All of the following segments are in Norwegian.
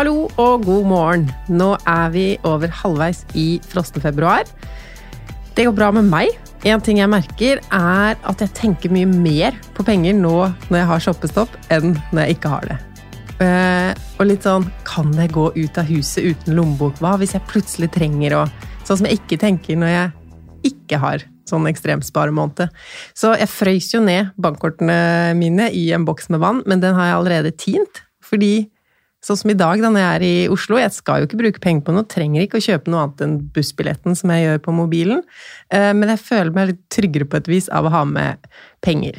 Hallo og god morgen. Nå er vi over halvveis i frosten februar. Det går bra med meg. En ting jeg merker, er at jeg tenker mye mer på penger nå når jeg har shoppestopp, enn når jeg ikke har det. Eh, og litt sånn Kan jeg gå ut av huset uten lommebok? Hva hvis jeg plutselig trenger å Sånn som jeg ikke tenker når jeg ikke har sånn ekstremsparemåned. Så jeg frøys jo ned bankkortene mine i en boks med vann, men den har jeg allerede tint. Fordi Sånn som i dag, da når jeg er i Oslo. Jeg skal jo ikke bruke penger på noe, trenger ikke å kjøpe noe annet enn bussbilletten som jeg gjør på mobilen. Eh, men jeg føler meg litt tryggere på et vis av å ha med penger.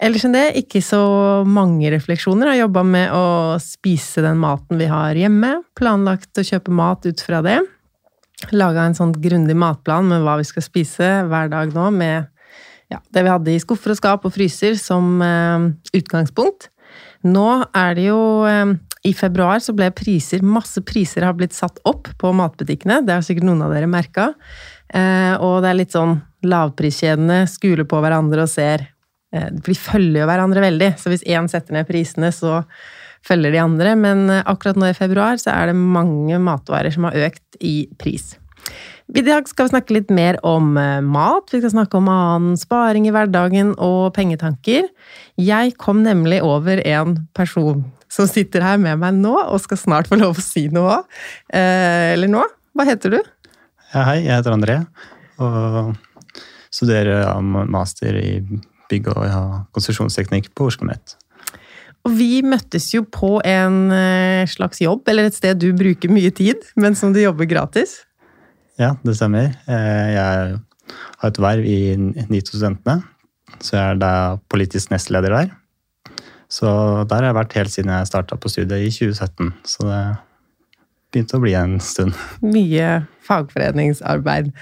Ellers enn det, ikke så mange refleksjoner. Jeg har jobba med å spise den maten vi har hjemme. Planlagt å kjøpe mat ut fra det. Laga en sånn grundig matplan med hva vi skal spise hver dag nå, med ja, det vi hadde i skuffer og skap og fryser som eh, utgangspunkt. Nå er det jo eh, I februar så ble priser Masse priser har blitt satt opp på matbutikkene. Det har sikkert noen av dere merka. Eh, og det er litt sånn lavpriskjedene skuler på hverandre og ser eh, de følger jo hverandre veldig. Så hvis én setter ned prisene, så følger de andre. Men akkurat nå i februar så er det mange matvarer som har økt i pris. I dag skal vi snakke litt mer om mat, vi skal snakke om annen sparing i hverdagen og pengetanker. Jeg kom nemlig over en person som sitter her med meg nå, og skal snart få lov å si noe òg. Eh, eller nå? Hva heter du? Ja, hei, jeg heter André. Og studerer master i bygg- og ja, konstruksjonsteknikk på Oslo OsloMet. Og vi møttes jo på en eh, slags jobb, eller et sted du bruker mye tid, men som du jobber gratis. Ja, det stemmer. Eh, jeg har et verv i NITO-studentene, så jeg er da politisk nestleder der. Så der har jeg vært helt siden jeg starta på studiet i 2017. Så det begynte å bli en stund. Mye fagforeningsarbeid.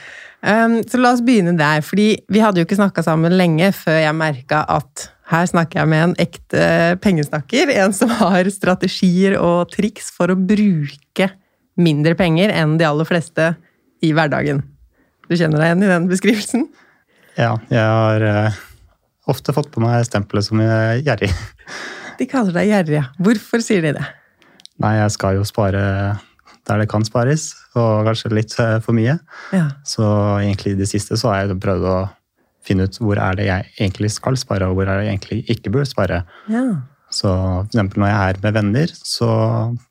Um, så la oss begynne der, fordi vi hadde jo ikke snakka sammen lenge før jeg merka at her snakker jeg med en ekte pengesnakker. En som har strategier og triks for å bruke mindre penger enn de aller fleste i hverdagen. Du kjenner deg igjen i den beskrivelsen? Ja, jeg har uh, ofte fått på meg stempelet som gjerrig. De kaller deg gjerrig, ja. Hvorfor sier de det? Nei, jeg skal jo spare der det kan spares, og kanskje litt eh, for mye. Ja. Så egentlig i det siste så har jeg prøvd å finne ut hvor er det jeg egentlig skal spare, og hvor er det jeg egentlig ikke bør spare. Ja. Så eksempel når jeg er med venner, så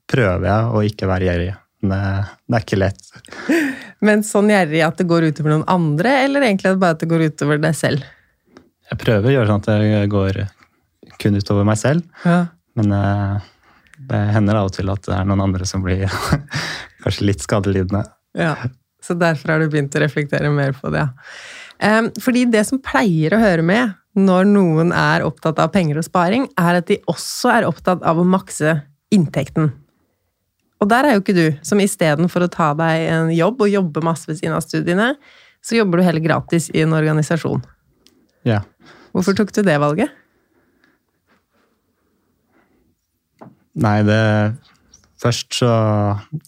prøver jeg å ikke være gjerrig. Det, det er ikke lett. Men sånn gjerrig at det går utover noen andre, eller egentlig bare at det går utover deg selv? Jeg prøver å gjøre sånn at det går kun utover meg selv. Ja. Men eh, det hender av og til at det er noen andre som blir kanskje litt skadelidende. Ja, Så derfor har du begynt å reflektere mer på det. Fordi det som pleier å høre med når noen er opptatt av penger og sparing, er at de også er opptatt av å makse inntekten. Og der er jo ikke du, som istedenfor å ta deg en jobb og jobbe masse ved siden av studiene, så jobber du heller gratis i en organisasjon. Ja. Hvorfor tok du det valget? Nei, det Først så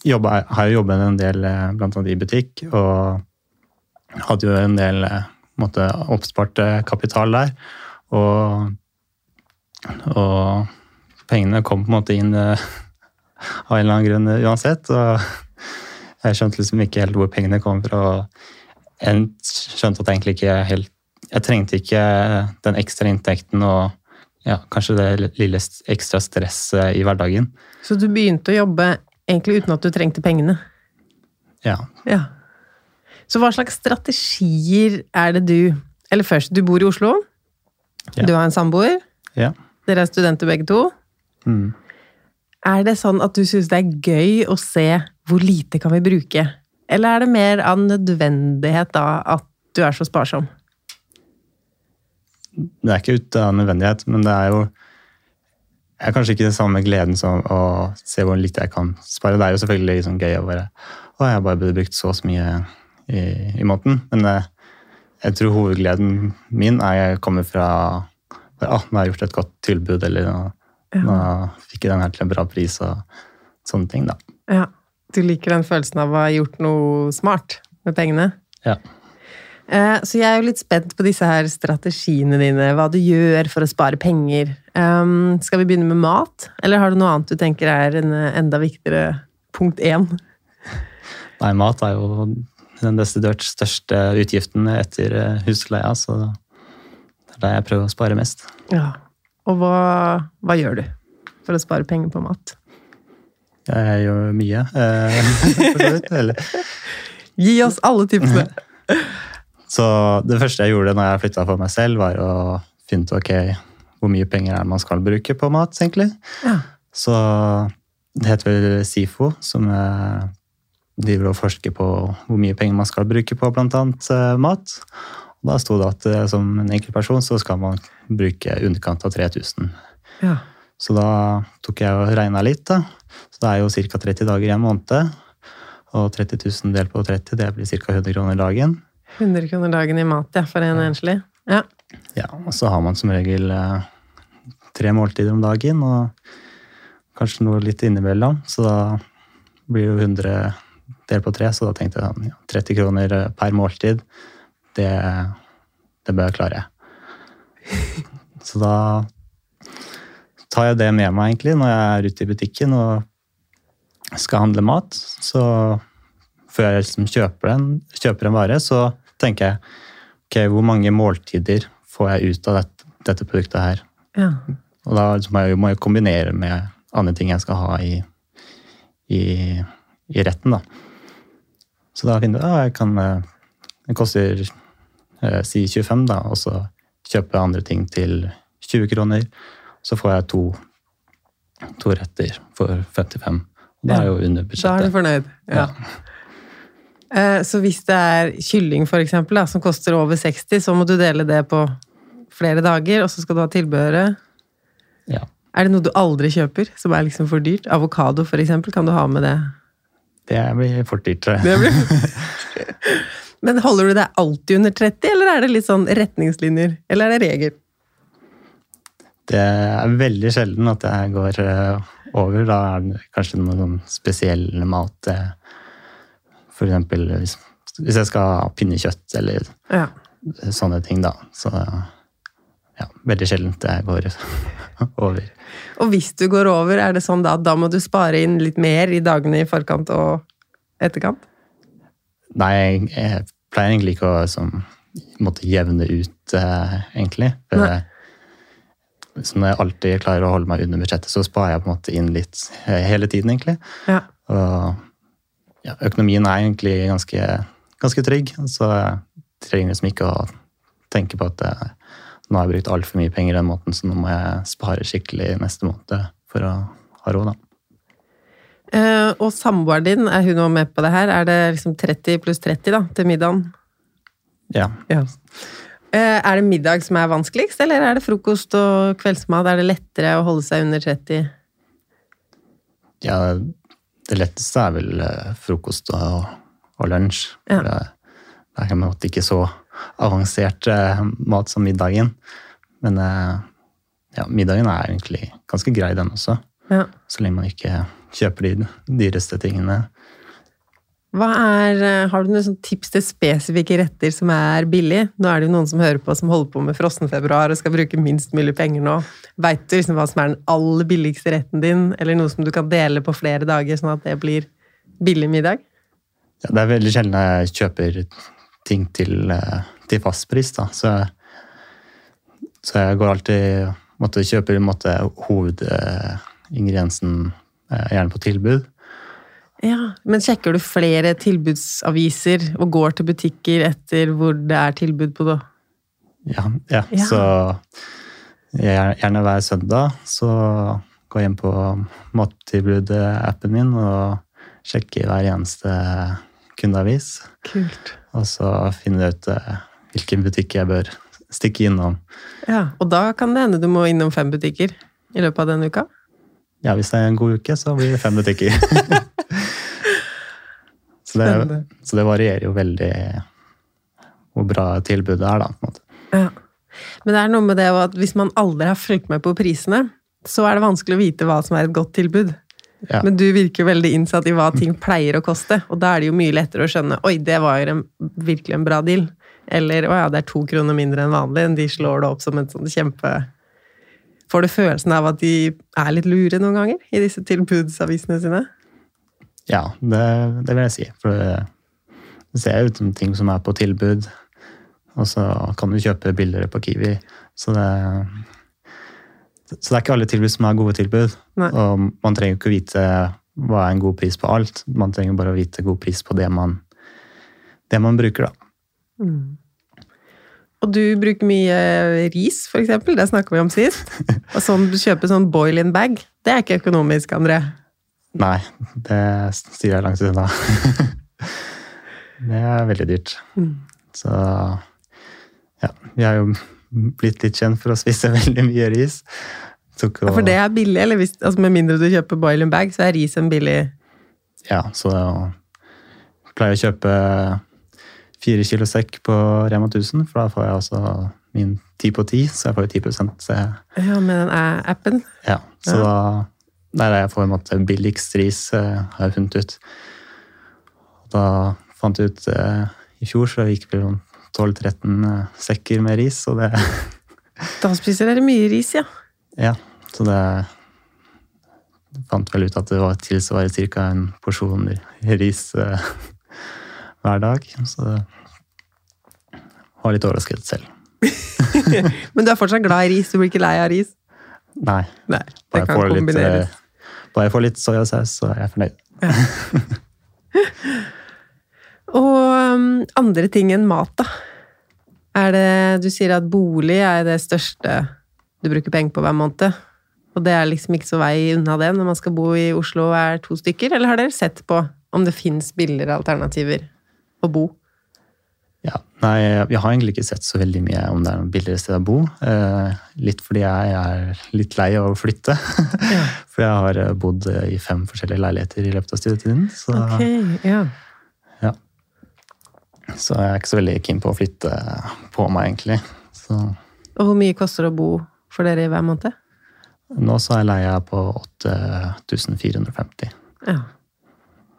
jobbet, har jeg jobbet en del eh, blant annet i butikk, og hadde jo en del oppsparte oppspart kapital der. Og, og pengene kom på en måte inn eh, av en eller annen grunn uansett. Og jeg skjønte liksom ikke helt hvor pengene kom fra. og Jeg skjønte at jeg egentlig ikke helt Jeg trengte ikke den ekstra inntekten og ja, kanskje det lille ekstra stresset i hverdagen. Så du begynte å jobbe egentlig uten at du trengte pengene? Ja. ja. Så hva slags strategier er det du Eller først, du bor i Oslo. Ja. Du har en samboer. Ja. Dere er studenter begge to. Mm. Er det sånn at du syns det er gøy å se hvor lite kan vi bruke? Eller er det mer av nødvendighet da at du er så sparsom? Det er ikke ut av nødvendighet, men det er jo jeg er kanskje ikke den samme gleden som å se hvor lite jeg kan spare. Det er jo selvfølgelig liksom gøy å bare Å, jeg bare burde brukt så og så mye i, i måneden. Men jeg, eh, jeg tror hovedgleden min er jeg kommer fra at ah, nå har jeg gjort et godt tilbud, eller nå, ja. Nå fikk jeg den her til en bra pris og sånne ting, da. Ja. Du liker den følelsen av å ha gjort noe smart med pengene? Ja. Eh, Så jeg er jo litt spent på disse her strategiene dine, hva du gjør for å spare penger. Um, skal vi begynne med mat, eller har du noe annet du tenker er en enda viktigere punkt én? Nei, mat er jo den desidert største utgiften etter eh, husleia, så det er der jeg prøver å spare mest. Ja. Og hva, hva gjør du for å spare penger på mat? Jeg gjør mye. eh, Gi oss alle tipsene! Så det første jeg gjorde når jeg flytta for meg selv, var å finne ut ok, hvor mye penger er det man skal bruke på mat, egentlig. Ja. Så det heter vel SIFO, som driver og forsker på hvor mye penger man skal bruke på bl.a. Eh, mat. Og da sto det at eh, som en enkeltperson så skal man bruke underkant av 3000. ja. Så da tok jeg og regna litt. da. Så det er jo ca. 30 dager i en måned. Og 30 000 delt på 30, det blir ca. 100 kroner dagen. 100 kroner dagen i mat, ja, for en enslig. Ja. Ja, og så har man som regel eh, tre måltider om dagen, og kanskje noe litt innimellom. Så da blir jo 100 delt på tre, så da tenkte jeg ja, 30 kroner eh, per måltid, det, det bør jeg klare. Så da tar jeg det med meg egentlig når jeg er ute i butikken og skal handle mat. Så før jeg liksom kjøper, en, kjøper en vare, så tenker jeg ok, hvor mange måltider får jeg ut av dette, dette produktet her. ja. Og da må jeg, må jeg kombinere med andre ting jeg skal ha i, i, i retten. da. Så da finner jeg at jeg kan eh, Det koster eh, si 25, da, og så kjøper jeg andre ting til 20 kroner. Så får jeg to, to retter for 55. Og da er jeg jo under Da er du fornøyd. Ja. Eh, Så hvis det er kylling for eksempel, da, som koster over 60, så må du dele det på flere dager, og så skal du ha tilbehøret. Ja. Er det noe du aldri kjøper, som er liksom for dyrt? Avokado for eksempel, kan du ha med det? Det blir for dyrt. tror jeg. Men holder du deg alltid under 30, eller er det litt sånn retningslinjer? Eller er det regel? Det er veldig sjelden at jeg går eh, over. Da er det kanskje noe sånn spesiell mat. eh, For eksempel hvis, hvis jeg skal ha pinnekjøtt eller Ja. sånne ting, da. Så ja, veldig sjeldent jeg går over. Og hvis du går over, er det sånn da at da må du spare inn litt mer i dagene i forkant og etterkant? Nei, jeg, jeg pleier egentlig ikke å som, måtte jevne ut, eh, egentlig. For Nei. Som jeg alltid klarer å holde meg under budsjettet, så sparer jeg på en måte inn litt eh, hele tiden, egentlig. Ja. Og ja, økonomien er egentlig ganske, ganske trygg, så jeg trenger liksom ikke å tenke på at eh, nå har jeg brukt altfor mye penger den måten, så nå må jeg spare skikkelig neste måned for å ha råd. da. Uh, og samboeren din, er hun også med på det her? Er det liksom 30 pluss 30 da, til middagen? Ja, Ja. Uh, er det middag som er vanskeligst, eller er det frokost og kveldsmat? Er det lettere å holde seg under 30? ja det letteste er vel eh, frokost og, og lunsj. Ja. Det, det er på en måte ikke så avansert eh, mat som middagen. Men eh, ja, middagen er egentlig ganske grei, den også. Ja. Så lenge man ikke kjøper de dyreste tingene. Er, eh, har du noen sånn tips til spesifikke retter som er billig? Nå er det jo noen som hører på som holder på med frossenfebruar og skal bruke minst mulig penger nå. Veit du liksom hva som er den aller billigste retten din, eller noe som du kan dele på flere dager, sånn at det blir billig middag? Ja, det er veldig sjelden jeg kjøper ting til, eh, til fastpris, da. Så, så jeg går alltid måtte kjøpe måtte, hovedingrediensen eh, gjerne på tilbud. Ja, Men sjekker du flere tilbudsaviser og går til butikker etter hvor det er tilbud på det? Ja, ja. Ja. så gjerne hver søndag så går jeg inn på mattilbudet-appen min og sjekker hver eneste kundeavis. Kult. Og så finner jeg ut eh, hvilken butikk jeg bør stikke innom. Ja, Og da kan det hende du må innom fem butikker i løpet av den uka? Ja, hvis det er en god uke, så blir det fem butikker. så, det, så det varierer jo veldig hvor bra tilbudet er, da. på en måte. Ja. Men det er noe med det at hvis man aldri har fulgt med på prisene, så er det vanskelig å vite hva som er et godt tilbud. Ja. Men du virker veldig innsatt i hva ting pleier å koste, og da er det jo mye lettere å skjønne oi, det var jo en, virkelig en bra deal. Eller å ja, det er to kroner mindre enn vanlig, de slår det opp som en sånn kjempe Får du følelsen av at de er litt lure noen ganger i disse tilbudsavisene sine? Ja, det, det vil jeg si. For det, ser ut som ting som er på tilbud, og så kan du kjøpe billigere på Kiwi. Så det, så det er ikke alle tilbud som er gode tilbud. Nei. Og man trenger ikke vite hva er en god pris på alt. Man trenger bare å vite god pris på det man, det man bruker, da. Og du bruker mye ris, for eksempel. Det snakka vi om sist. Og sånn du kjøper sånn boil-in bag, det er ikke økonomisk, André. Nei, det styrer jeg langt unna. det er veldig dyrt. Så ja, vi har jo blitt litt kjent for å spise veldig mye ris. Ja, for det er billig, eller hvis, altså med mindre du kjøper boil-in bag, så er ris en billig Ja, så jeg pleier å kjøpe fire kilo sekk på Rema 1000, for da får jeg også min ti på ti, så jeg får jo 10 så jeg, Ja, med den appen. Ja, så da der er jeg på en måte billigst ris, eh, har jeg funnet ut. Da fant jeg ut eh, i fjor, så gikk det vel 12-13 sekker med ris, og det Da spiser dere mye ris, ja. Ja, så det fant vel ut at det var tilsvarer ca. en porsjon ris eh, hver dag. Så det var litt overrasket selv. Men du er fortsatt glad i ris, du blir ikke lei av ris? Nei. Nei, det jeg får litt, eh, bare jeg får litt soyasaus, så er jeg fornøyd. Og um, andre ting enn mat, da? Er det, du sier at bolig er det største du bruker penger på hver måned. Og det er liksom ikke så vei unna det når man skal bo i Oslo og er to stykker? Eller har dere sett på om det fins billigere alternativer å bo? Ja, nei, vi har egentlig ikke sett så veldig mye om det er noe billigere sted å bo. Eh, litt fordi jeg er litt lei av å flytte. For jeg har eh, bodd i fem forskjellige leiligheter i løpet av studietiden. Så, Ok, ja. ja. så jeg er ikke så veldig keen på å flytte på meg, egentlig. Så Og hvor mye koster det å bo for dere i hver måned? nå så er leia på 8450. Ja.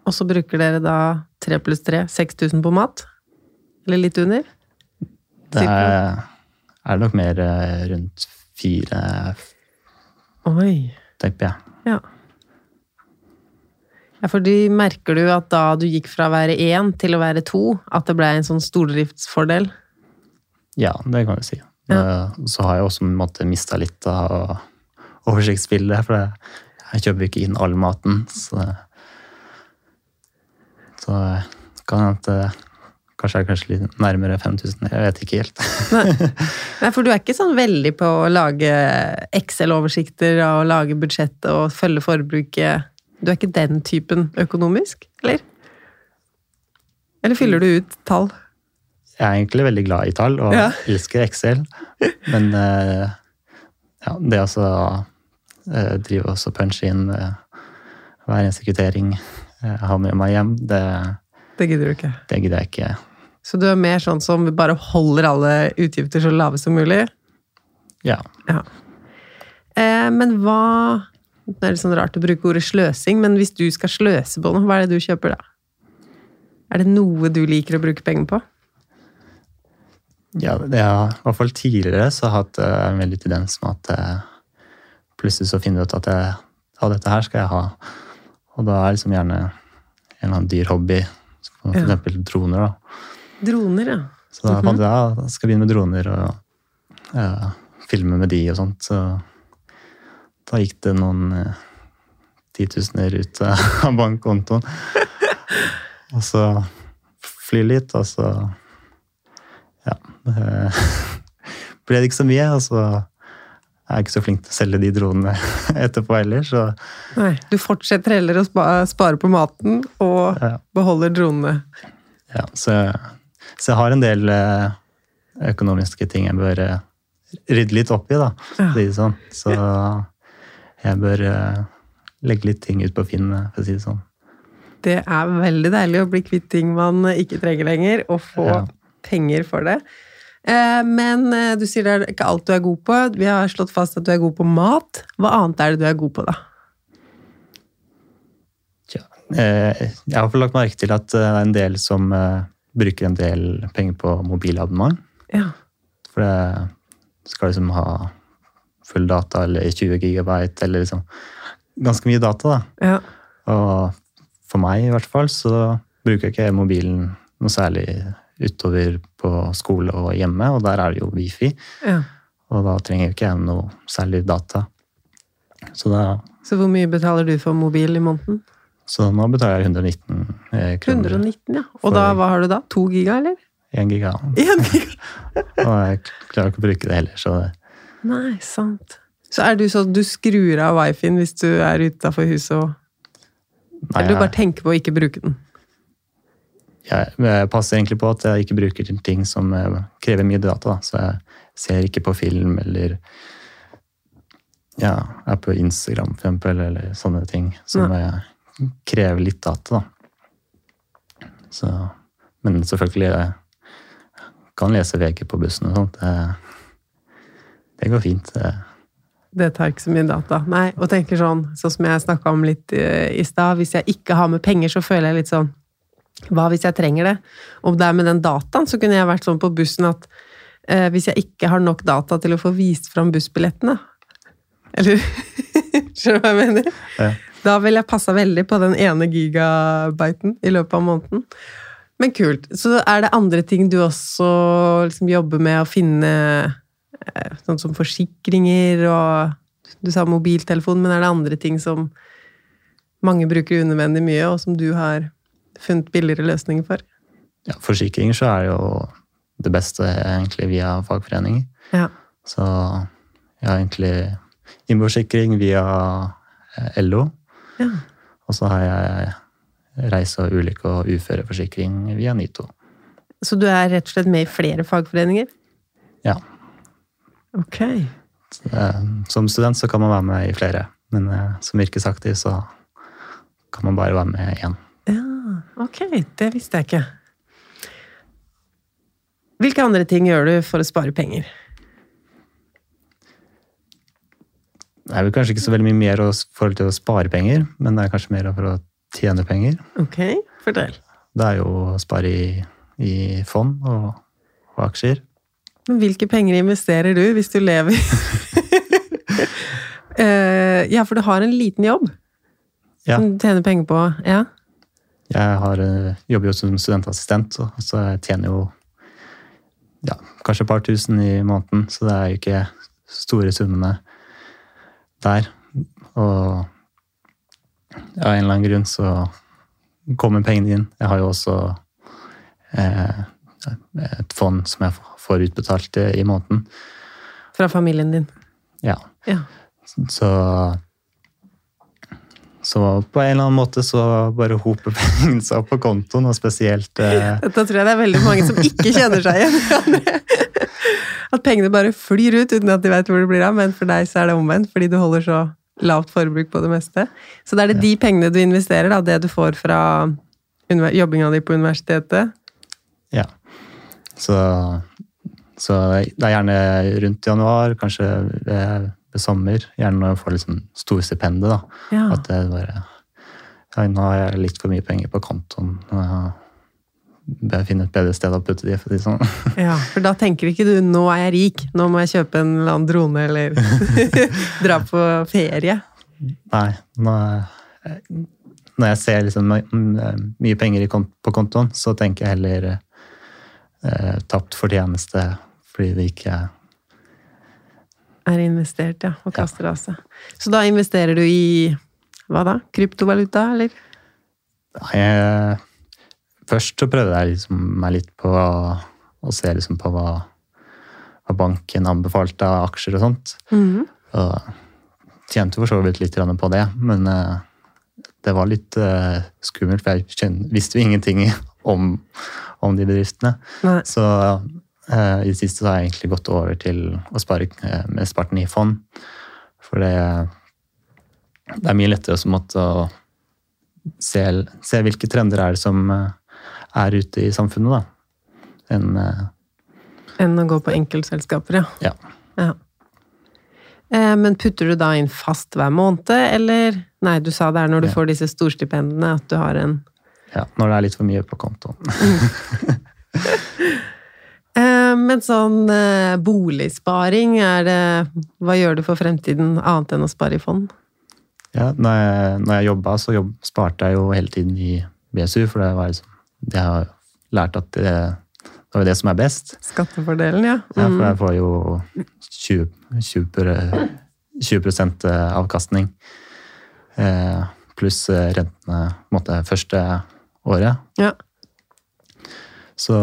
Og så bruker dere da tre pluss tre, 6000 på mat? Eller litt under? Det er, er nok mer eh, rundt fire, Oi. tipper jeg. Ja. Ja, fordi merker du at da du gikk fra å være én til å være to, at det ble en sånn stordriftsfordel? Ja, det kan vi si. Ja. Så har jeg også på mista litt av oversiktsbildet, for jeg kjøper ikke inn all maten. Så, så kan hende kanskje er kanskje litt nærmere 5000. Jeg vet ikke helt. Nei, for du er ikke sånn veldig på å lage Excel-oversikter og lage budsjett og følge forbruket. Du er ikke den typen økonomisk, eller? Eller fyller du ut tall? Jeg er egentlig veldig glad i tall og Ja. elsker Excel, men eh, ja, det å eh, drive og punche inn eh, hver eneste kvittering jeg har med meg hjem, det, Det gidder du ikke. det gidder jeg ikke. Så du er mer sånn som bare holder alle utgifter så lave som mulig? Ja, Ja. Eh, men hva Det er litt sånn rart å bruke ordet sløsing, men hvis du skal sløse på noe, hva er det du kjøper da? Er det noe du liker å bruke penger på? Ja, det er, I hvert fall tidligere så har jeg hatt eh, en veldig tendens med at jeg, plutselig så finner du ut at jeg, ja, dette her skal jeg ha. Og da er det liksom gjerne en eller annen dyr hobby, som for Ja. droner. da. Droner, ja. Så da fant jeg ja, jeg skal begynne med droner og ja, filme med de og sånt. Så da gikk det noen eh, titusener ut av bankkontoen. Og så fly litt, og så ja, Det ble det ikke så mye. Og så jeg er ikke så flink til å selge de dronene etterpå heller, så Nei, du fortsetter heller å spa- spare på maten og Ja. beholder dronene. Ja, så, så jeg har en del eh, økonomiske ting jeg bør eh, rydde litt opp i, da. Ja. Sånn. Så jeg bør eh, legge litt ting ut på Finn, for å si det sånn. Det er veldig deilig å bli kvitt ting man ikke trenger lenger, og få Ja. penger for det. Eh, Men du sier det er ikke alt du er god på. Vi har slått fast at du er god på mat. Hva annet er det du er god på, da? Tja, eh, jeg har fått lagt merke til at det er en del som bruker en del penger på mobilabonnement. Ja. For det skal liksom ha full data eller 20 gigabyte eller liksom ganske mye data, da. ja. Og for meg i hvert fall så bruker jeg ikke mobilen noe særlig utover på skole og hjemme, og der er det jo wifi. ja. Og da trenger ikke jeg noe særlig data. Så, da, Så hvor mye betaler du for mobil i måneden? Så nå betaler jeg 119 eh, kroner. 119, ja. Og da, hva har du da? To giga, eller? Én giga. Én giga! Og jeg klarer ikke å bruke det heller, så Nei, sant. Så er du sånn du skrur av wifien hvis du er utafor huset og Nei, Eller du bare tenker på å ikke bruke den? jeg, jeg passer egentlig på at jeg ikke bruker ting som eh, krever mye data. Da. Så jeg ser ikke på film eller ja, er på Instagram for eksempel, eller sånne ting som eh, krever litt data. Da. Så, men selvfølgelig jeg kan lese VG på bussen og sånt. Det, det går fint. Det, Det tar ikke så mye data. Nei, og tenker sånn, sånn som jeg snakka om litt eh, i stad, hvis jeg ikke har med penger, så føler jeg litt sånn Hva hvis jeg trenger det? Og der med den dataen, så kunne jeg vært sånn på bussen at eh, hvis jeg ikke har nok data til å få vist fram bussbillettene Eller Skjønner du hva jeg mener? Ja. Da ville jeg passa veldig på den ene gigabyten i løpet av måneden. Men kult. Så er det andre ting du også liksom jobber med å finne eh, Sånn som forsikringer og Du sa mobiltelefon, men er det andre ting som mange bruker unødvendig mye, og som du har funnet billigere løsninger for? ja, forsikringer så er det jo det beste egentlig via fagforeninger. Ja. Så jeg har egentlig innboforsikring via eh, LO. Ja. Og så har jeg reise- og ulykke- og uføreforsikring via NITO. Så du er rett og slett med i flere fagforeninger? Ja. Ok. Så, eh, Som student så kan man være med i flere, men eh, som yrkesaktiv så kan man bare være med én. Ja, ok. Det visste jeg ikke. Hvilke andre ting gjør du for å spare penger? Det er vel kanskje ikke så veldig mye mer i forhold til å spare penger, men det er kanskje mer for å tjene penger. Ok, fortell. Det er jo å spare i, i fond og, og aksjer. Men hvilke penger investerer du hvis du lever uh, Ja, for du har en liten jobb Ja. som du tjener penger på. Ja. Jeg har, eh, jobber jo som studentassistent, så jeg tjener jo ja, kanskje et par tusen i måneden, så det er jo ikke store summene der. Og av en eller annen grunn så kommer pengene inn. Jeg har jo også eh, et fond som jeg får utbetalt eh, i måneden. Fra familien din. Ja, Ja. så så på en eller annen måte så bare hoper pengene seg opp på kontoen, og spesielt eh, Dette tror jeg det er veldig mange som ikke kjenner seg igjen. At pengene bare flyr ut uten at de vet hvor det blir av, men for deg så er det omvendt, fordi du holder så lavt forbruk på det meste. Så det er det de pengene du investerer, da, det du får fra jobbinga di på universitetet. Ja. Så, så det er gjerne rundt januar, kanskje ved, ved sommer. Gjerne når jeg får liksom storstipendet. da. Ja. At det bare ja, Nå har jeg litt for mye penger på kontoen. Ja finne et bedre sted å putte de. for å si sånn. ja, for da tenker ikke du 'nå er jeg rik', nå må jeg kjøpe en eller annen drone eller dra på ferie. Nei. Nå, eh, når jeg ser liksom my- mye penger på kontoen, så tenker jeg heller eh, tapt fortjeneste fordi det ikke er Er investert, ja, og kaster av seg. Så da investerer du i hva da? Kryptovaluta, eller? Jeg, først så prøvde jeg liksom meg litt på å, se liksom på hva, hva banken anbefalte av aksjer og sånt. Mhm. Og tjente for så vidt litt på det, men eh, det var litt eh, skummelt, for jeg visste jo ingenting om, om de bedriftene. Nei. Så eh, i det siste så har jeg egentlig gått over til å spare med Sparten i fond. For det, det er mye lettere å se, se hvilke trender er det som er ute i samfunnet, da. Enn eh, Enn å gå på enkeltselskaper, ja. ja. ja. Eh, Men putter du da inn fast hver måned, eller Nei, du sa det er når du Ja. får disse storstipendene at du har en Ja, når det er litt for mye på kontoen. Eh, Men sånn boligsparing, er det Hva gjør du for fremtiden annet enn å spare i fond? Ja, når jeg, når jeg jobba, så jobb, sparte jeg jo hele tiden i BSU, for det var liksom Jeg har lært at det, det var det som er best. Skattefordelen, ja. Ja, for Mm. jeg får jo 20, 20, 20 avkastning. Eh, pluss eh, rentene måte, første året. Ja. Så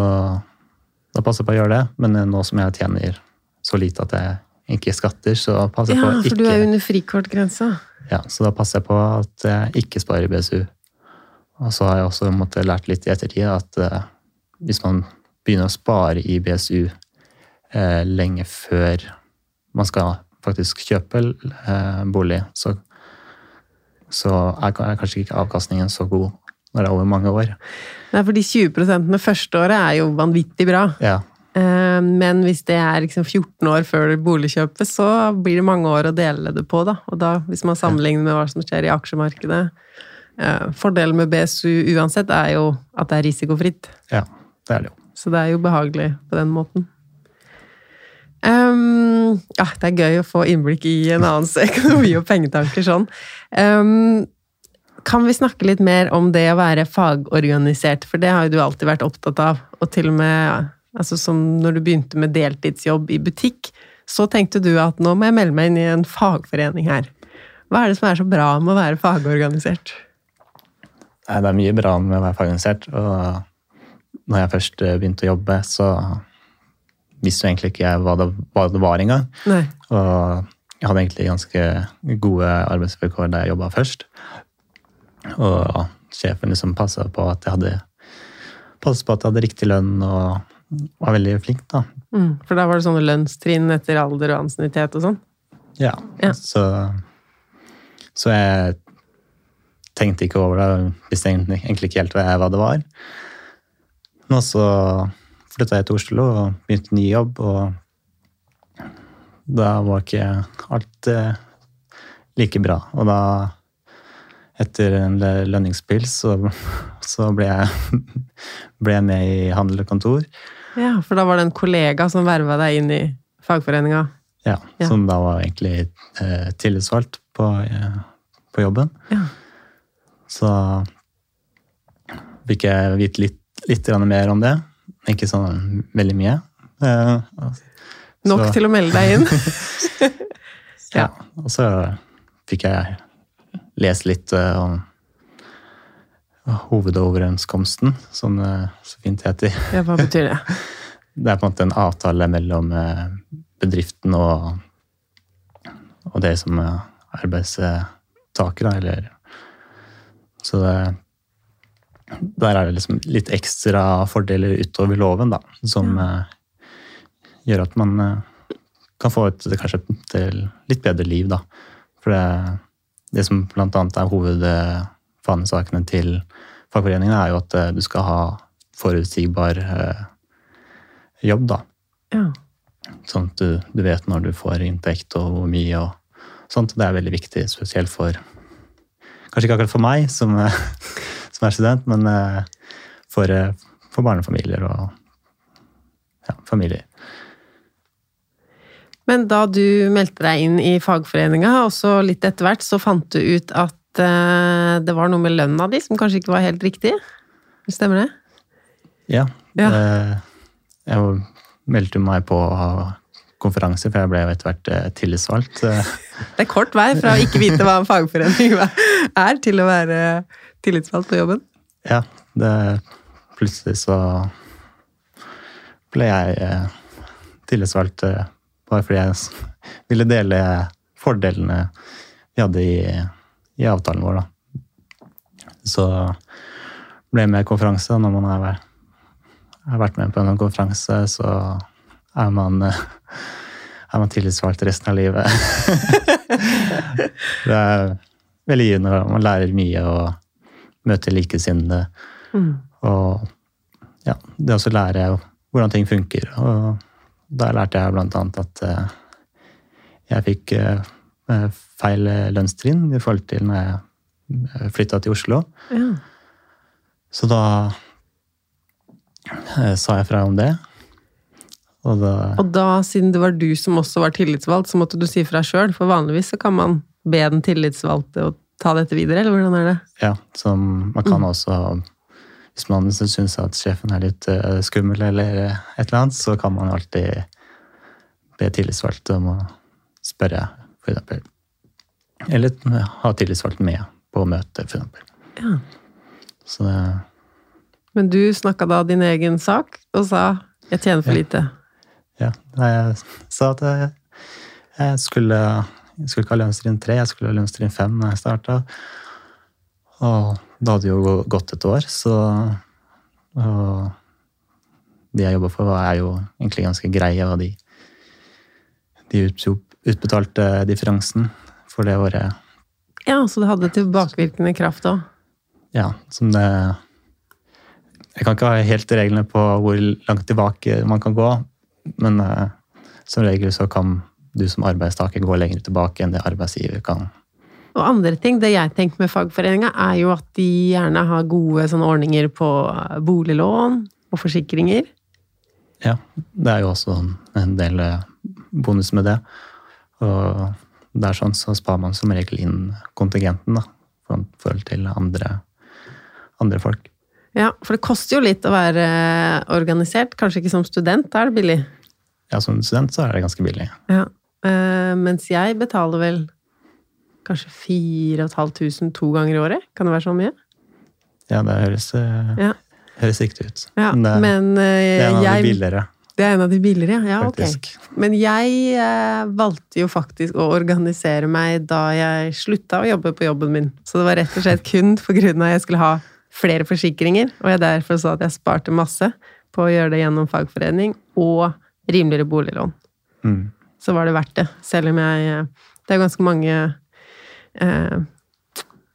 da passer jeg på å gjøre det. Men eh, nå som jeg tjener så lite at jeg ikke skatter, så passer jeg ja, på å for du er under frikortgrensa. ja, Så da passer jeg på at jeg ikke sparer i BSU. Og så har jeg også måtte, lært litt i ettertid at eh, hvis man begynner å spare i BSU eh, lenge før man skal faktisk kjøpe eh, bolig, så, så er, er kanskje ikke avkastningen så god når det er over mange år. Nei, for de 20% første året er jo vanvittig bra. Ja, Eh, Men hvis det er liksom 14 år før boligkjøpet, så blir det mange år å dele det på. da. Og da, hvis man sammenligner med hva som skjer i aksjemarkedet Fordelen med BSU uansett er jo at det er risikofritt. ja, det er det jo. Så det er jo behagelig på den måten. Um, ja, det er gøy å få innblikk i en annens økonomi og pengetanker sånn. Um, kan vi snakke litt mer om det å være fagorganisert, for det har jo du alltid vært opptatt av. Og til og med altså som når du begynte med deltidsjobb i butikk, så tenkte du at nå må jeg melde meg inn i en fagforening her. Hva er det som er så bra med å være fagorganisert? Nei, det er mye bra med å være fagorganisert. Og når jeg først eh, begynte å jobbe, så visste jo egentlig ikke jeg hva det, hva det var engang. Og jeg hadde egentlig ganske gode arbeidsvilkår da jeg jobba først. Og sjefen liksom passa på at jeg hadde passet på at jeg hadde riktig lønn og var veldig flink, da. Mm, for da var det sånne lønnstrinn etter alder og ansiennitet og sånn? Ja. Ja. Så, så jeg tenkte ikke over det. Visste egentlig, ikke helt hva det var. Nå så flytta jeg til Oslo og begynte ny jobb, og da var ikke alt eh, like bra. Og da, etter en lønningspils, så, så ble, jeg, ble jeg med i handel og kontor. Ja, for da var det en kollega som verva deg inn i fagforeninga. Ja, Ja. Som da var egentlig eh, tillitsvalgt på, eh, på jobben. Ja. Så fikk jeg vite litt, litt mer om det. Ikke sånn veldig mye. Så, Nok til å melde deg inn. Ja. Og så fikk jeg lese litt eh, om hovedoverenskomsten, som det så fint heter. Ja, hva betyr det? Det er på en måte en avtale mellom eh, bedriften og, og det som er arbeidstaker, da, eller Så det, der er det liksom litt ekstra fordeler utover loven, da, som eh, gjør at man uh, kan få et kanskje et litt bedre liv, da. For det, det som annet er hovedfanesakene til fagforeningene, er jo at uh, du skal ha forutsigbar jobb, da. Ja. Sånn at du, du vet når du får inntekt og hvor mye og sånt. Det er veldig viktig, spesielt for Kanskje ikke akkurat for meg som, som er student, men eh, for, eh, for barnefamilier og ja, familier. Men da du meldte deg inn i fagforeninga, og så litt etter hvert, så fant du ut at eh, det var noe med lønna di som kanskje ikke var helt riktig? Stemmer det? Ja. Ja. jeg meldte meg på å konferanse, for jeg ble jo etter hvert eh, tillitsvalgt. eh, Det er kort vei fra å ikke vite hva en fagforening er, til å være tillitsvalgt på jobben. Ja, det Plutselig så ble jeg eh, tillitsvalgt bare fordi jeg ville dele fordelene vi hadde i, i avtalen vår, da. Så ble jeg med i konferanse. Når man har vært med på en konferanse, så er man, eh, er man tillitsvalgt resten av livet. det er veldig givende. Man lærer mye og møter likesinnede. Mm. Og ja, det også lærer jeg hvordan ting funker. Og da lærte jeg blant annet at eh, jeg fikk eh, feil lønnstrinn i forhold til når jeg flytta til Oslo. Ja. Så da sa jeg fra om det. Og da Og da, siden det var du som også var tillitsvalgt, så måtte du si fra sjøl? For vanligvis så kan man be den tillitsvalgte å ta dette videre, eller hvordan er det? Ja, så man kan også Hvis man syns at sjefen er litt eh, skummel eller et eller annet, så kan man alltid be tillitsvalgte om å spørre, for eksempel. Eller ha tillitsvalgte med på møtet, for eksempel. Ja. Så det Men du snakka da din egen sak, og sa 'jeg tjener for lite'. Ja. Jeg sa at jeg, skulle jeg skulle ikke ha lønnstrinn tre, jeg skulle ha lønnstrinn fem når jeg starta. Og da hadde jo gått et år, så Og de jeg jobba for, er jo egentlig ganske greie, og de, de utbetalte differansen for det året. Ja, så det hadde tilbakevirkende kraft òg. Ja, som det Jeg kan ikke ha helt reglene på hvor langt tilbake man kan gå, men eh, som regel så kan du som arbeidstaker gå lenger tilbake enn det arbeidsgiver kan. Og andre ting, det jeg tenker med fagforeninga, er jo at de gjerne har gode sånne ordninger på boliglån og forsikringer. Ja, det er jo også en del eh, bonus med det. Og det er sånn så sparer man som regel inn kontingenten, da, i forhold til andre, andre folk. Ja, for det koster jo litt å være organisert. Kanskje ikke som student, da er det billig. Ja, som student så er det ganske billig. Ja. Uh, mens jeg betaler vel kanskje 4500 to ganger i året. Kan det være så mye? Ja, det høres, uh, Ja. høres riktig ut. Ja, Men det, men det eh, er en av de billigere, Det er en av de billigere, ja. ok. Men jeg eh, valgte jo faktisk å organisere meg da jeg slutta å jobbe på jobben min. Så det var rett og slett kun pga. at jeg skulle ha flere forsikringer, og jeg derfor sa at jeg sparte masse på å gjøre det gjennom fagforening og rimeligere boliglån. Mm. Så var det verdt det, selv om jeg Det er ganske mange eh,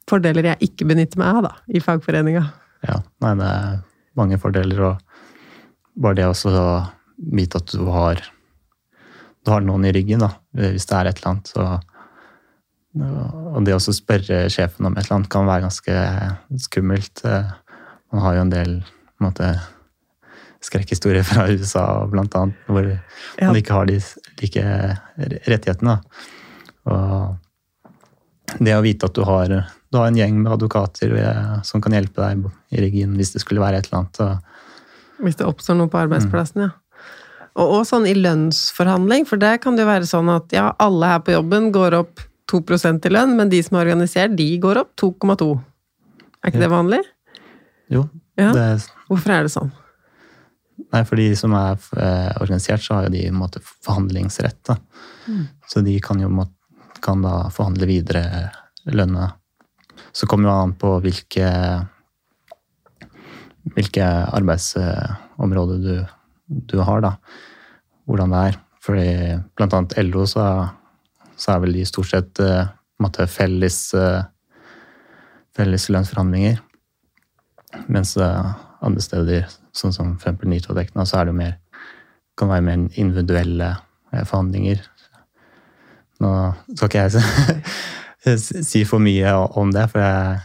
fordeler jeg ikke benytter meg av, da, i fagforeninga. Ja, nei, det er mange fordeler, og bare det også å vite at du har, du har noen i ryggen, da, hvis det er et eller annet. Så, og det å spørre sjefen om et eller annet kan være ganske skummelt. Man har jo en del på en måte, skrekkhistorier fra USA, blant annet, hvor Ja. man ikke har de like rettighetene. Og det å vite at du har, du har en gjeng med advokater eh, som kan hjelpe deg i ryggen hvis det skulle være et eller annet. Hvis det oppstår noe på arbeidsplassen, ja. Og, og sånn i lønnsforhandling, for der kan det jo være sånn at ja, alle her på jobben går opp 2% i lønn, men de som er organisert, de går opp 2,2. Er ikke Ja. det vanlig? jo, Ja. det, Hvorfor er det sånn? nei, for de som er eh, organisert, så har jo de en måte forhandlingsrett. Da. Så de kan jo kan da forhandle videre lønna. Så kommer jo an på hvilke hvilke arbeidsområder du, du har, da. Hvordan det er. Fordi blant annet LO, så, så er vel de stort sett eh, måte felles, eh, felles lønnsforhandlinger. Mens eh, andre steder, sånn som f.eks. eksempel Nitrodekna, så er det jo mer kan være mer individuelle forhandlinger. Nå skal ikke jeg si- for mye om det, for jeg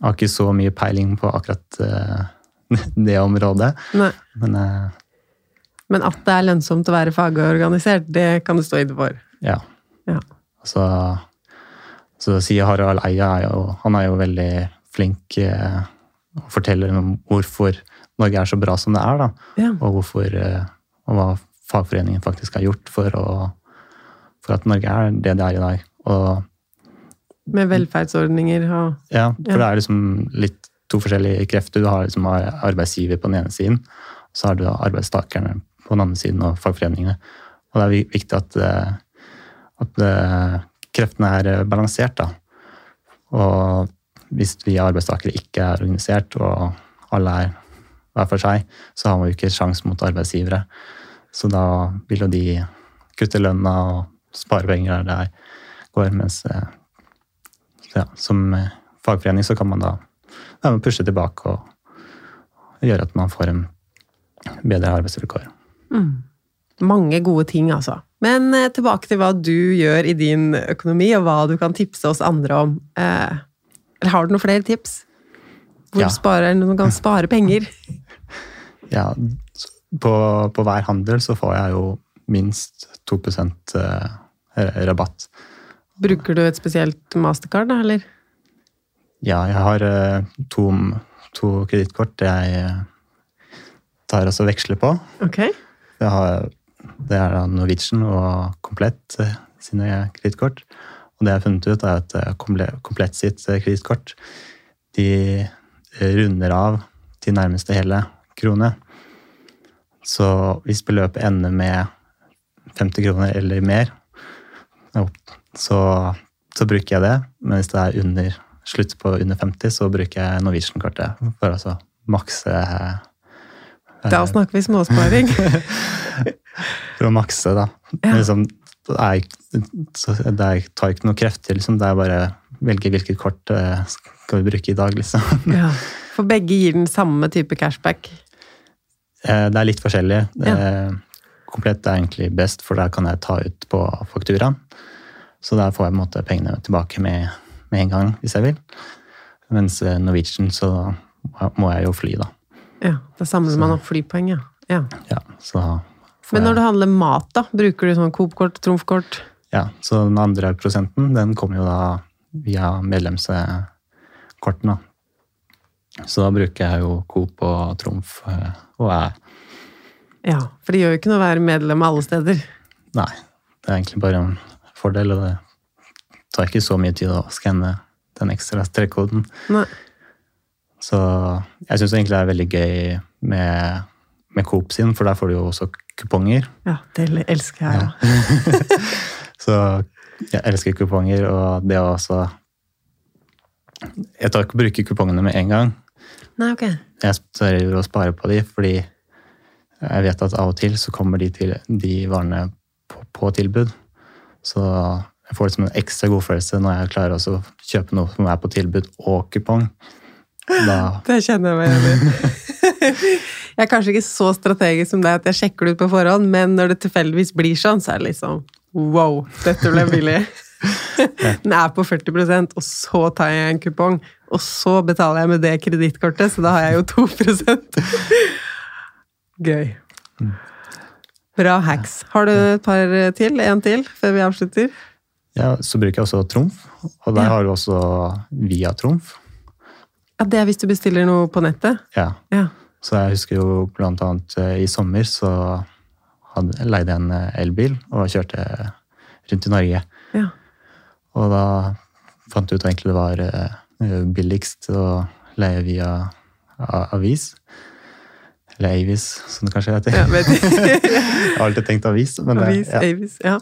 har ikke så mye peiling på akkurat det området. Men Men at det er lønnsomt å være fagorganisert, det kan du stå inne for. ja. Ja. Så, så sier Harald Eia er jo, han er jo veldig flink eh, og forteller om hvorfor Norge er så bra som det er. da. Ja. Og, hvorfor, eh, og hva fagforeningen faktisk har gjort for, å, for at Norge er det det er i dag. Og Med velferdsordninger og Ja, for Ja. det er liksom litt to forskjellige krefter. Du har liksom arbeidsgiver på den ene siden, og så har du arbeidstakerne på den andre siden, og fagforeningene. Og det er viktig at, eh, at eh, kreftene er eh, balansert, da. Og hvis vi arbeidstakere ikke er organisert, og alle er hver for seg, så har man jo ikke sjanse mot arbeidsgivere. Så da vil jo de kutte lønna og spare penger der det går, mens eh, ja, som fagforening så kan man da ja, pushe tilbake og gjøre at man får en bedre arbeidsvilkår. mm. Mange gode ting, altså. Men eh, tilbake til hva du gjør i din økonomi, og hva du kan tipse oss andre om. Eh, har du noen flere tips? Hvor Ja. sparer man kan spare penger? Ja, på, på hver handel så får jeg jo minst 2 eh, rabatt. Bruker du et spesielt mastercard, da, eller? Ja, jeg har eh, to, to kredittkort jeg tar og veksler på. Ok. Jeg har, det er da Norwegian og Komplett eh, sine kredittkort. Og det jeg har funnet ut, er at eh, Komplett sitt eh, kredittkort de runder av til nærmeste hele krone. Så hvis beløpet ender med 50 kroner eller mer, så, så bruker jeg det. Men hvis det er under, slutt på under 50, så bruker jeg Norwegian-kortet for å altså makse Da snakker vi småsparing. for å makse, da. Ja. Liksom, er, tar ikke noe krefter, liksom. Det er bare velge hvilket kort eh, skal vi bruke i dag, liksom. ja. For begge gir den samme type cashback. Eh, Det er litt forskjellig. Ja. Eh, Komplett er egentlig best, for der kan jeg ta ut på fakturaen. Så der får jeg måte pengene tilbake med, med en gang, hvis jeg vil. Mens eh, Norwegian så må jeg jo fly, da. Ja, Da samler Så- man opp flypoeng, ja. ja. Ja, så Men når du handler mat, da? Bruker du sånn Coop-kort, trumfkort? ja, så den andre prosenten, den kommer jo da via medlemskortene. Så da bruker jeg jo Coop og Trumf eh, og jeg Ja, for det gjør jo ikke noe å være medlem alle steder. Nei, det er egentlig bare en fordel, og det tar ikke så mye tid å skanne den ekstra strekkoden. Nei. Så jeg syns egentlig det er veldig gøy med, med Coop sin, for der får du jo også kuponger. Ja, det elsker jeg jo. Så jeg elsker kuponger, og det å også Jeg tar ikke å bruke kupongene med en gang. Nei, ok. Jeg tør å spare på de, fordi jeg vet at av og til så kommer de, til, de varene på, på tilbud. Så jeg får liksom en ekstra godfølelse når jeg klarer å kjøpe noe som er på tilbud og kupong. Da, Det kjenner jeg meg igjen i. Jeg er kanskje ikke så strategisk som deg at jeg sjekker det ut på forhånd, men når det tilfeldigvis blir sånn, så er det liksom wow, dette ble billig. Den er på 40% og så tar jeg en kupong, og så betaler jeg med det kredittkortet, så da har jeg jo 2% Gøy. Bra hacks. Har du et par til? En til, før vi avslutter? ja, så bruker jeg også Trumf, og der har du også Via Trumf. Ja, Det er hvis du bestiller noe på nettet? Ja. Ja. Så jeg husker jo blant annet eh, i sommer så hadde, leide jeg en eh, elbil og kjørte rundt i Norge. ja. Og da fant jeg ut egentlig det var eh, billigst å leie via avis. Eller Avis, som det kanskje heter. ja vet du. jeg har alltid tenkt avis. Men det, Avis, ja. Avis, ja.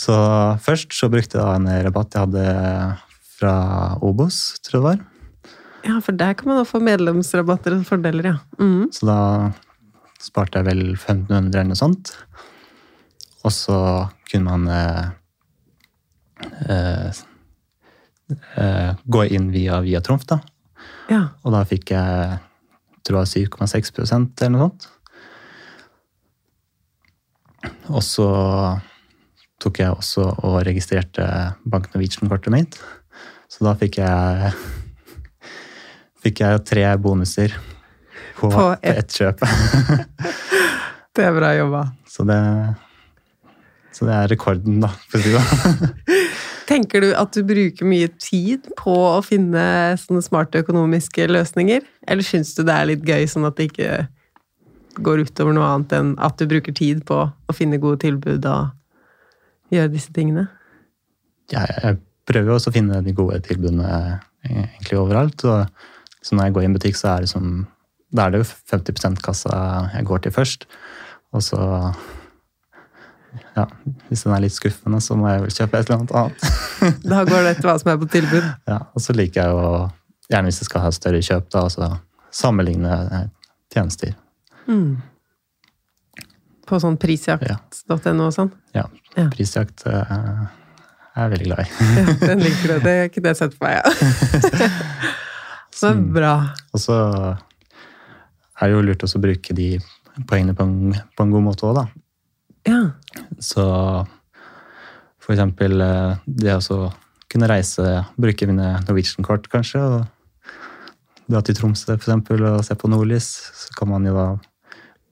Så først så brukte jeg da en rabatt jeg hadde fra Obos, tror jeg det var. Ja, for der kan man også få medlemsrabatter og fordeler, ja. Mm. Så da sparte jeg vel 1500 eller noe sånt. Og så kunne man eh, eh, eh, gå inn via, via Trumf, da. Ja. Og da fikk jeg tror jeg 7,6 eller noe sånt. Og så tok jeg også og registrerte Bank Norwegian-kortet mitt. Så da fikk jeg fikk jeg tre bonuser på, På ett. et kjøp. Det er bra jobba. Så det, så det er rekorden, da. For å si det. Tenker du at du bruker mye tid på å finne sånne smarte økonomiske løsninger? Eller syns du det er litt gøy, sånn at det ikke går utover noe annet enn at du bruker tid på å finne gode tilbud og gjøre disse tingene? jeg, jeg prøver også å finne de gode tilbudene egentlig overalt. Og så når jeg går i en butikk, så er det, som, da er det jo 50% kassa jeg går til først. Og så ja, Hvis den er litt skuffende, så må jeg vel kjøpe et eller annet annet. Da går det etter hva som er på tilbud. Ja, og så liker jeg jo, gjerne hvis jeg skal ha større kjøp, da, altså sammenligne eh, tjenester. Mm. På sånn prisjakt.no og sånn? Ja, Ja. prisjakt eh, er jeg veldig glad i. Ja, den liker du. Det er ikke det jeg har sett for meg, ja. Så bra. Og så er det jo lurt å bruke de poengene på en, på en god måte òg, da. Ja. Så for eksempel eh, det å kunne reise, bruke mine Norwegian-kort kanskje, og dra til Tromsø for eksempel, og se på nordlys, så kan man jo da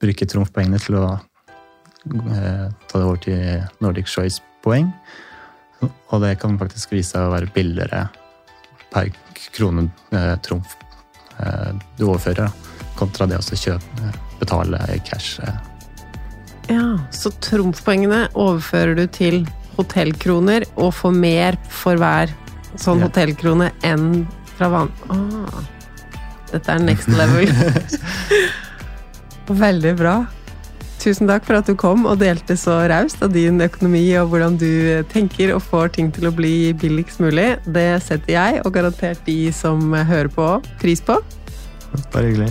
bruke trumfpoengene til å eh, ta det over til Nordic Choice-poeng. Og det kan faktisk vise seg å være billigere per krone eh, trumf eh, du overfører, kontra det å kjøpe, betale i cash. Eh. Ja, Så trumfpoengene overfører du til hotellkroner og får mer for hver sånn Ja. hotellkrone enn fra vann Ah, dette er next level. Veldig bra. Tusen takk for at du kom og delte så raust av din økonomi og hvordan du tenker og får ting til å bli billigst mulig. Det setter jeg, og garantert de som hører på, pris på. Bare hyggelig.